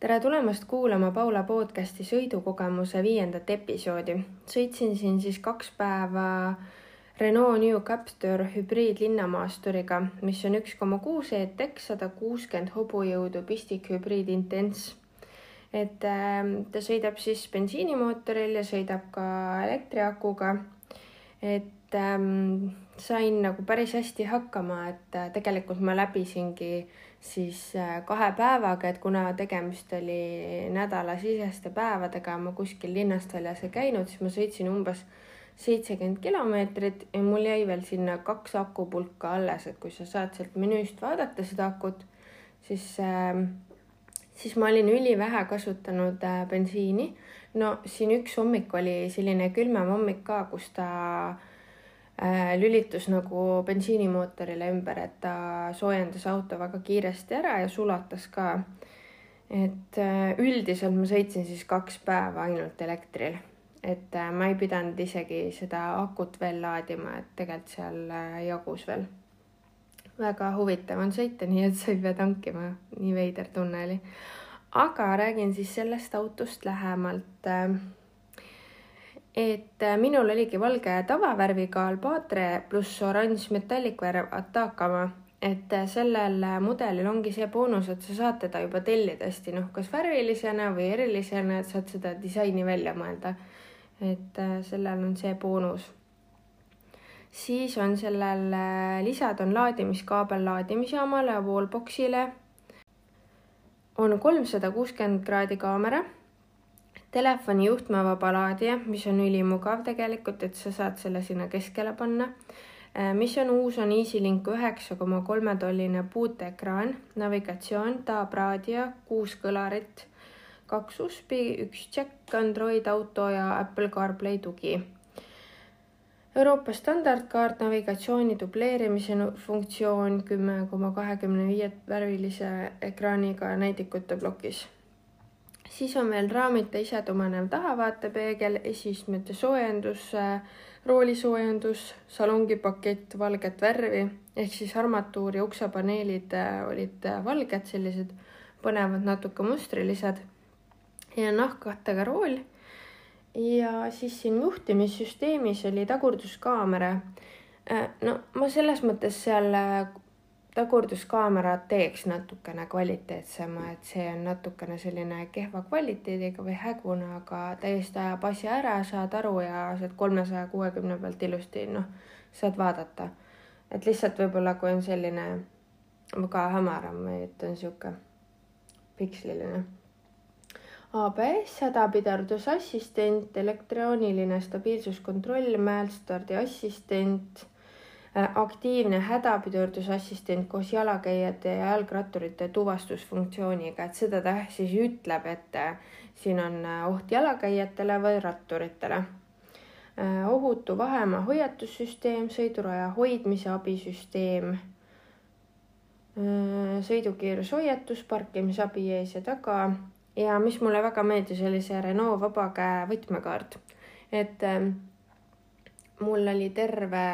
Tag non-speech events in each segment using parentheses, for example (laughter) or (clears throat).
tere tulemast kuulama Paula podcasti sõidukogemuse viiendat episoodi. sõitsin siin siis kaks päeva Renault New Captur hübriidlinnamaasturiga, mis on üks koma kuus ETX, sada kuuskümmend hobujõudu pistikhübriid Intense. et äh, ta sõidab siis bensiinimootoril ja sõidab ka elektriakuga. et ähm, sain nagu päris hästi hakkama, et äh, tegelikult ma läbisingi äh, siis äh, kahe päevaga, et kuna tegemist oli nädalasiseste päevadega, ma kuskil linnast väljas ei käinud, siis ma sõitsin umbes seitsekümmend kilomeetrit ja mul jäi veel sinna kaks akupulka alles, et kui sa saad sealt menüüst vaadata seda akut, siis äh, siis ma olin ülivähe kasutanud äh, bensiini. no siin üks hommik oli selline külmem hommik ka, kus ta lülitus nagu bensiinimootorile ümber, et ta soojendas auto väga kiiresti ära ja sulatas ka. et äh, üldiselt ma sõitsin siis kaks päeva ainult elektril, et äh, ma ei pidanud isegi seda akut veel laadima, et tegelikult seal jagus veel. väga huvitav on sõita, nii et sa ei pea tankima, nii veider tunne oli. aga räägin siis sellest autost lähemalt et äh, minul oligi valge tavavärviga Albatre pluss oranž metallikvärv Atacama, et äh, sellel äh, mudelil ongi see boonus, et sa saad teda juba tellida hästi noh, kas värvilisena või erilisena, et saad seda disaini välja mõelda. et sellel on see boonus. siis on sellel lisad on laadimiskaabel laadimisjaamale ja wallboxile. on kolmsada kuuskümmend kraadi kaamera telefoni juhtmevaba laadija, mis on ülimugav tegelikult, et sa saad selle sinna keskele panna. Äh, mis on uus, on EasyLink üheksa koma kolme tolline puuteekraan, navigatsioon, taabraadio, kuus kõlarit, kaks USB-i, üks Jack, Android Auto ja Apple CarPlay tugi. Euroopa standardkaart, navigatsiooni dubleerimise funktsioon kümme koma kahekümne viie värvilise ekraaniga näidikute plokis siis on veel raamita isetumanev tahavaatepeegel, esiistmete soojendus, roolisoojendus, salongipakett valget värvi ehk siis armatuuri uksepaneelid äh, olid äh, valged, sellised põnevad, natuke mustrilised ja nahkkattega rool. ja siis siin juhtimissüsteemis oli tagurduskaamera. Äh, no ma selles mõttes seal tagurduskaamera teeks natukene kvaliteetsema, et see on natukene selline kehva kvaliteediga või hägune, aga täiesti ajab asja ära, saad aru ja saad kolmesaja kuuekümne pealt ilusti noh, saad vaadata. et lihtsalt võib-olla, kui on selline väga hämaram et on sihuke piksliline. ABS, hädapidardusassistent, elektrooniline stabiilsuskontroll, mäelstardi assistent aktiivne hädapidurdusassistent koos jalakäijate ja jalgratturite tuvastusfunktsiooniga, et seda ta siis ütleb, et äh, siin on äh, oht jalakäijatele või ratturitele. ohutu vahemaa hoiatussüsteem, sõiduraja hoidmise abisüsteem, sõidukiirushoiatus, parkimisabi ees ja taga. Ja mis mulle väga meeldis, oli see Renault vabakäe võtmekaart, et mul oli terve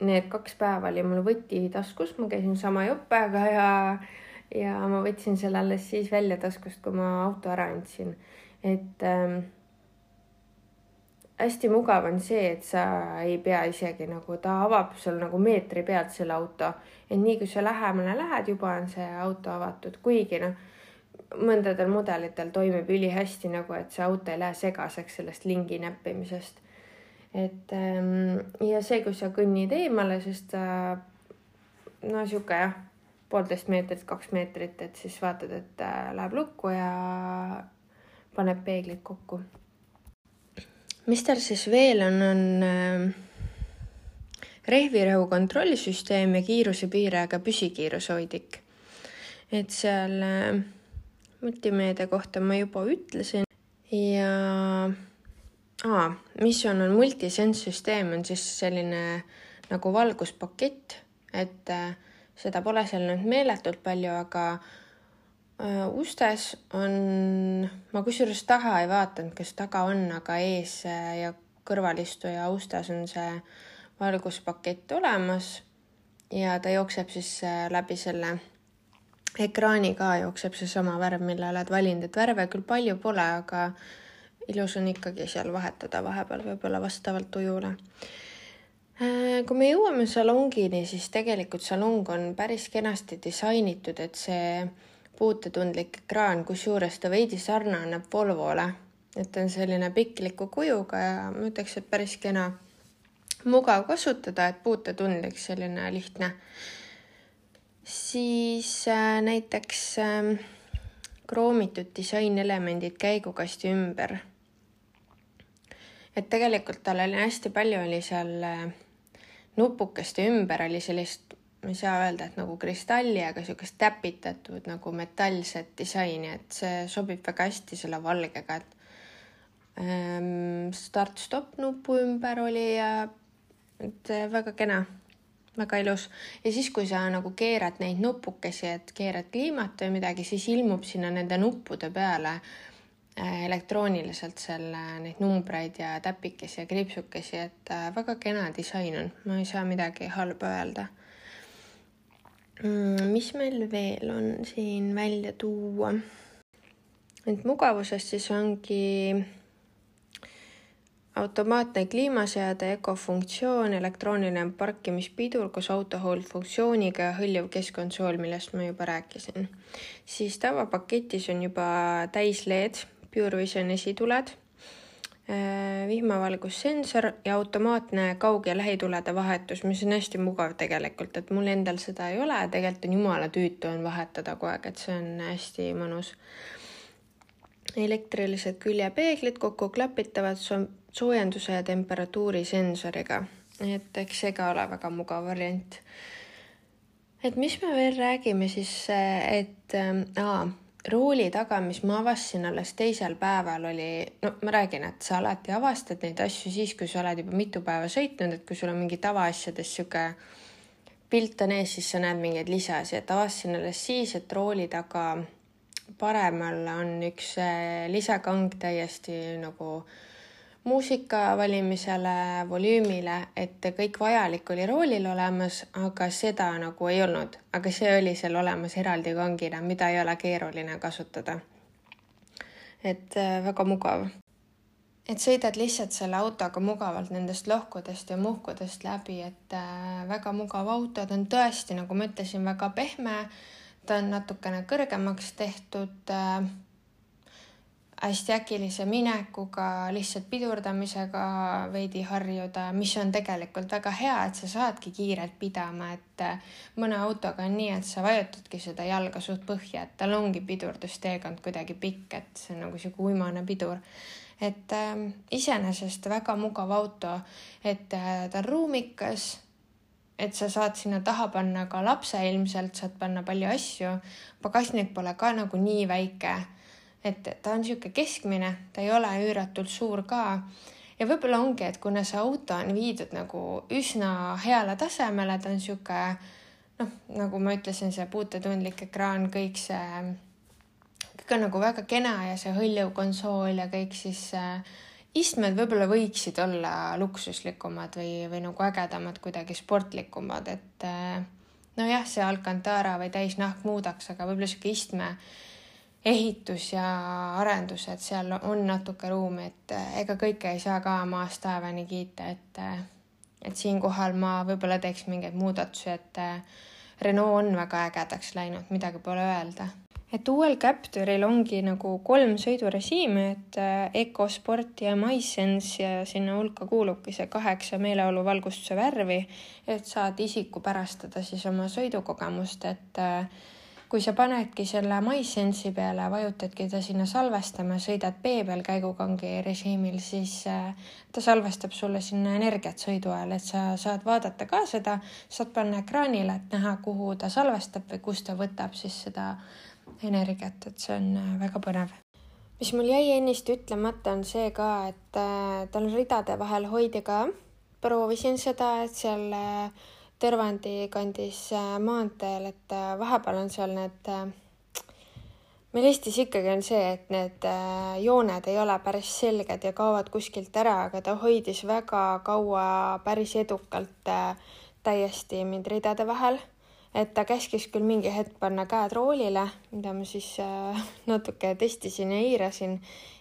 need kaks päeva oli mul võti taskus, ma käisin sama jopega ja, ja ma võtsin selle alles siis välja taskust, kui ma auto ära andsin. et ähm, hästi mugav on see, et sa ei pea isegi nagu, ta avab sul nagu meetri pealt selle auto, et nii kui sa lähemale lähed, juba on see auto avatud, kuigi noh, mõndadel mudelitel toimib ülihästi nagu, et see auto ei lähe segaseks sellest lingi näppimisest et ähm, ja see, kui sa kõnnid eemale, sest äh, no sihuke jah, poolteist meetrit, kaks meetrit, et siis vaatad, et äh, läheb lukku ja paneb peeglid kokku. mis tal siis veel on, on äh, rehvirõhu kontrollisüsteem ja kiirusepiirajaga püsikiirushoidik. et seal äh, multimeedia kohta ma juba ütlesin ja aa, Mission on multisense süsteem, on siis selline nagu valguspakett, et äh, seda pole seal nüüd meeletult palju, aga äh, ustes on, ma kusjuures taga ei vaadanud, kas taga on, aga ees äh, ja kõrvalistuja ustes on see valguspakett olemas. Ja ta jookseb siis läbi selle ekraani ka jookseb seesama värv, mille oled valinud, et värve küll palju pole, aga ilus on ikkagi seal vahetada vahepeal võib-olla vastavalt tujule. Äh, kui me jõuame salongini, siis tegelikult salong on päris kenasti disainitud, et see puutetundlik ekraan, kusjuures ta veidi sarnaneb Volvole, et ta on selline pikliku kujuga ja ma ütleks, et päris kena, mugav kasutada, et puutetundlik, selline lihtne. siis äh, näiteks äh, kroomitud disainelemendid käigukasti ümber et tegelikult tal oli hästi palju oli seal äh, nupukeste ümber oli sellist, ma ei saa öelda, et nagu kristalli, aga niisugust täpitatud nagu metallset disaini, et see sobib väga hästi selle valgega, et ähm, start-stopp nupu ümber oli ja et äh, väga kena, väga ilus. ja siis, kui sa nagu keerad neid nupukesi, et keerad kliimat või midagi, siis ilmub sinna nende nuppude peale Äh, elektrooniliselt selle, neid numbreid ja täpikesi ja kriipsukesi, et äh, väga kena disain on, ma ei saa midagi halba öelda. Mm, mis meil veel on siin välja tuua? et mugavusest siis ongi automaatne kliimaseade, ökofunktsioon, elektrooniline parkimispidur koos auto hold funktsiooniga ja hõljuv keskkonsool, millest ma juba rääkisin. siis tavapaketis on juba täis LED Pure Vision esituled, äh, vihmavalgussensor ja automaatne kaug- ja lähitulede vahetus, mis on hästi mugav tegelikult, et mul endal seda ei ole, tegelikult on jumala tüütu on vahetada kogu aeg, et see on hästi mõnus. elektrilised küljepeeglid kokku klapitavad so soojenduse ja temperatuuri sensoriga, et eks see ka ole väga mugav variant. et mis me veel räägime siis, et äh, aa rooli taga, mis ma avastasin alles teisel päeval, oli, no ma räägin, et sa alati avastad neid asju siis, kui sa oled juba mitu päeva sõitnud, et kui sul on mingi tavaasjades sihuke pilt on ees, siis sa näed mingeid lisasid, et avastasin alles siis, et rooli taga paremal on üks eh, lisakang täiesti nagu äh, muusika valimisele, volüümile, et kõik vajalik oli roolil olemas, aga seda nagu ei olnud, aga see oli seal olemas eraldi kangina, mida ei ole keeruline kasutada. et äh, väga mugav. et sõidad lihtsalt selle autoga mugavalt nendest lohkudest ja muhkudest läbi, et äh, väga mugav auto, ta on tõesti, nagu ma ütlesin, väga pehme. ta on natukene kõrgemaks tehtud äh, hästi äkilise minekuga, lihtsalt pidurdamisega veidi harjuda, mis on tegelikult väga hea, et sa saadki kiirelt pidama, et äh, mõne autoga on nii, et sa vajutadki seda jalga suht põhja, et tal ongi pidurdusteekond kuidagi pikk, et see on nagu sihuke uimane pidur. et äh, iseenesest väga mugav auto, et äh, ta on ruumikas et sa saad sinna taha panna ka lapse ilmselt, saad panna palju asju. pagasnik pole ka nagu nii väike et ta on niisugune keskmine, ta ei ole üüratult suur ka. ja võib-olla ongi, et kuna see auto on viidud nagu üsna heale tasemele, ta on niisugune noh, nagu ma ütlesin, see puutetundlik ekraan, kõik see, kõik on nagu väga kena ja see hõljuv konsool ja kõik siis äh, istmed võib-olla võiksid olla luksuslikumad või, või nagu ägedamad, kuidagi sportlikumad, et äh, nojah, see Alcantara või täisnahk muudaks, aga võib-olla sihuke istme ehitus ja arendused, seal on natuke ruumi, et eh, ega kõike ei saa ka maast taevani kiita, et eh, et siinkohal ma võib-olla teeks mingeid muudatusi, et eh, Renault on väga ägedaks läinud, midagi pole öelda. et uuel Capturil ongi nagu kolm sõidurežiimi, et EcoSport ja MySense ja sinna hulka kuulubki see kaheksa meeleoluvalgustuse värvi, et saad isikupärastada siis oma sõidukogemust, et äh, kui sa panedki selle MySense'i peale, vajutadki ta sinna salvestama, sõidad B peal käigukangi režiimil, siis äh, ta salvestab sulle sinna energiat sõidu ajal, et sa saad vaadata ka seda, saad panna ekraanile, et näha, kuhu ta salvestab või kust ta võtab siis seda energiat, et see on äh, väga põnev mis mul jäi ennist ütlemata, on see ka, et äh, tal ridade vahel hoidja ka. proovisin seda, et seal äh, Tõrvandi kandis äh, maanteel, et äh, vahepeal on seal need, äh, meil Eestis ikkagi on see, et need jooned ei ole päris selged ja kaovad kuskilt ära, aga ta hoidis väga kaua päris edukalt täiesti mind ridade vahel. et ta käskis küll mingi hetk panna käed roolile, mida ma siis (laughs) natuke testisin ja eirasin,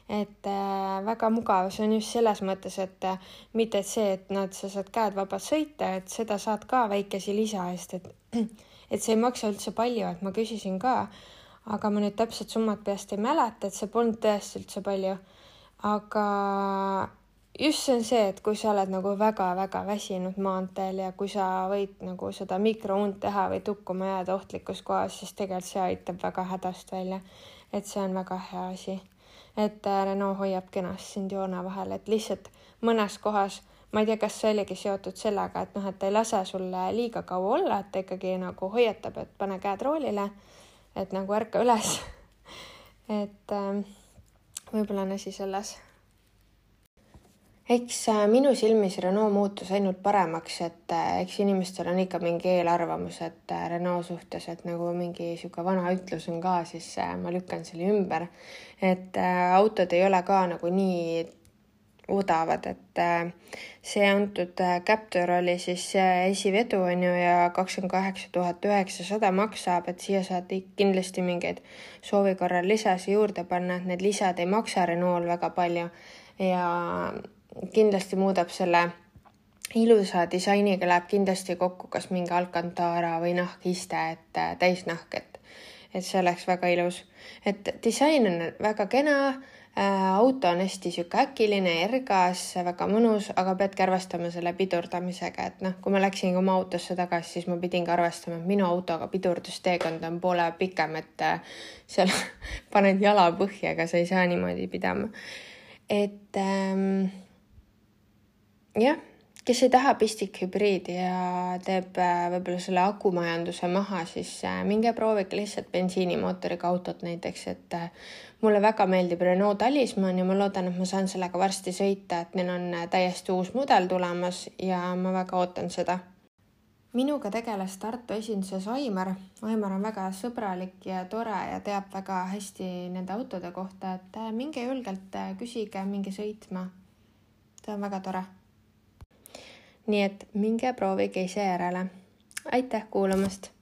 et äh, väga mugav, see on just selles mõttes, et äh, mitte et see, et nad, sa saad käed vabalt sõita, et seda saad ka väikese lisa eest, et (clears throat) et see ei maksa üldse palju, et ma küsisin ka, aga ma nüüd täpset summat peast ei mäleta, et see polnud tõesti üldse palju. aga just see on see, et kui sa oled nagu väga-väga väsinud maanteel ja kui sa võid nagu seda mikrount teha või tukkuma jääda ohtlikus kohas, siis tegelikult see aitab väga hädast välja. et see on väga hea asi. Et äh, Renault hoiab kenasti sind joone vahel, et lihtsalt mõnes kohas, ma ei tea, kas see oligi seotud sellega, et noh, et ta ei lase sulle liiga kaua olla, et ta ikkagi nagu hoiatab, et pane käed roolile, et nagu ärka üles. (laughs) Et äh, võib-olla on asi selles eks äh, minu silmis Renault muutus ainult paremaks, et äh, eks inimestel on ikka mingi eelarvamus, et äh, Renault suhtes, et nagu mingi sihuke vana ütlus on ka, siis ma lükkan selle ümber. et autod ei ole ka nagu nii odavad, et see antud Captur oli siis esivedu on ju ja kakskümmend kaheksa tuhat üheksasada maksab, et siia saad kindlasti mingeid soovi korral lisasi juurde panna, et need lisad ei maksa Renault'l väga palju ja kindlasti muudab selle ilusa disainiga läheb kindlasti kokku kas mingi Alcantara või nahkiste, et äh, täisnahk, et, et see oleks väga ilus. et disain on väga kena äh,, auto on hästi sihuke äkiline, ergas, väga mõnus, aga peadki arvestama selle pidurdamisega, et noh, kui ma läksin oma autosse tagasi, siis ma pidingi arvestama, et minu autoga pidurdusteekond on poole pikem, et äh, seal (laughs) paned jala põhja, aga sa ei saa niimoodi pidama. et ähm, jah, kes ei taha pistikhübriidi ja teeb äh, võib-olla selle akumajanduse maha, siis äh, minge proovige lihtsalt bensiinimootoriga autot näiteks, et äh, mulle väga meeldib Renault Talisman ja ma loodan, et ma saan sellega varsti sõita, et neil on täiesti uus mudel tulemas ja ma väga ootan seda. minuga tegeles Tartu esinduses Aimar. Aimar on väga sõbralik ja tore ja teab väga hästi nende autode kohta, et minge julgelt, küsige, minge sõitma. ta on väga tore nii et minge proovige ise järele. aitäh kuulamast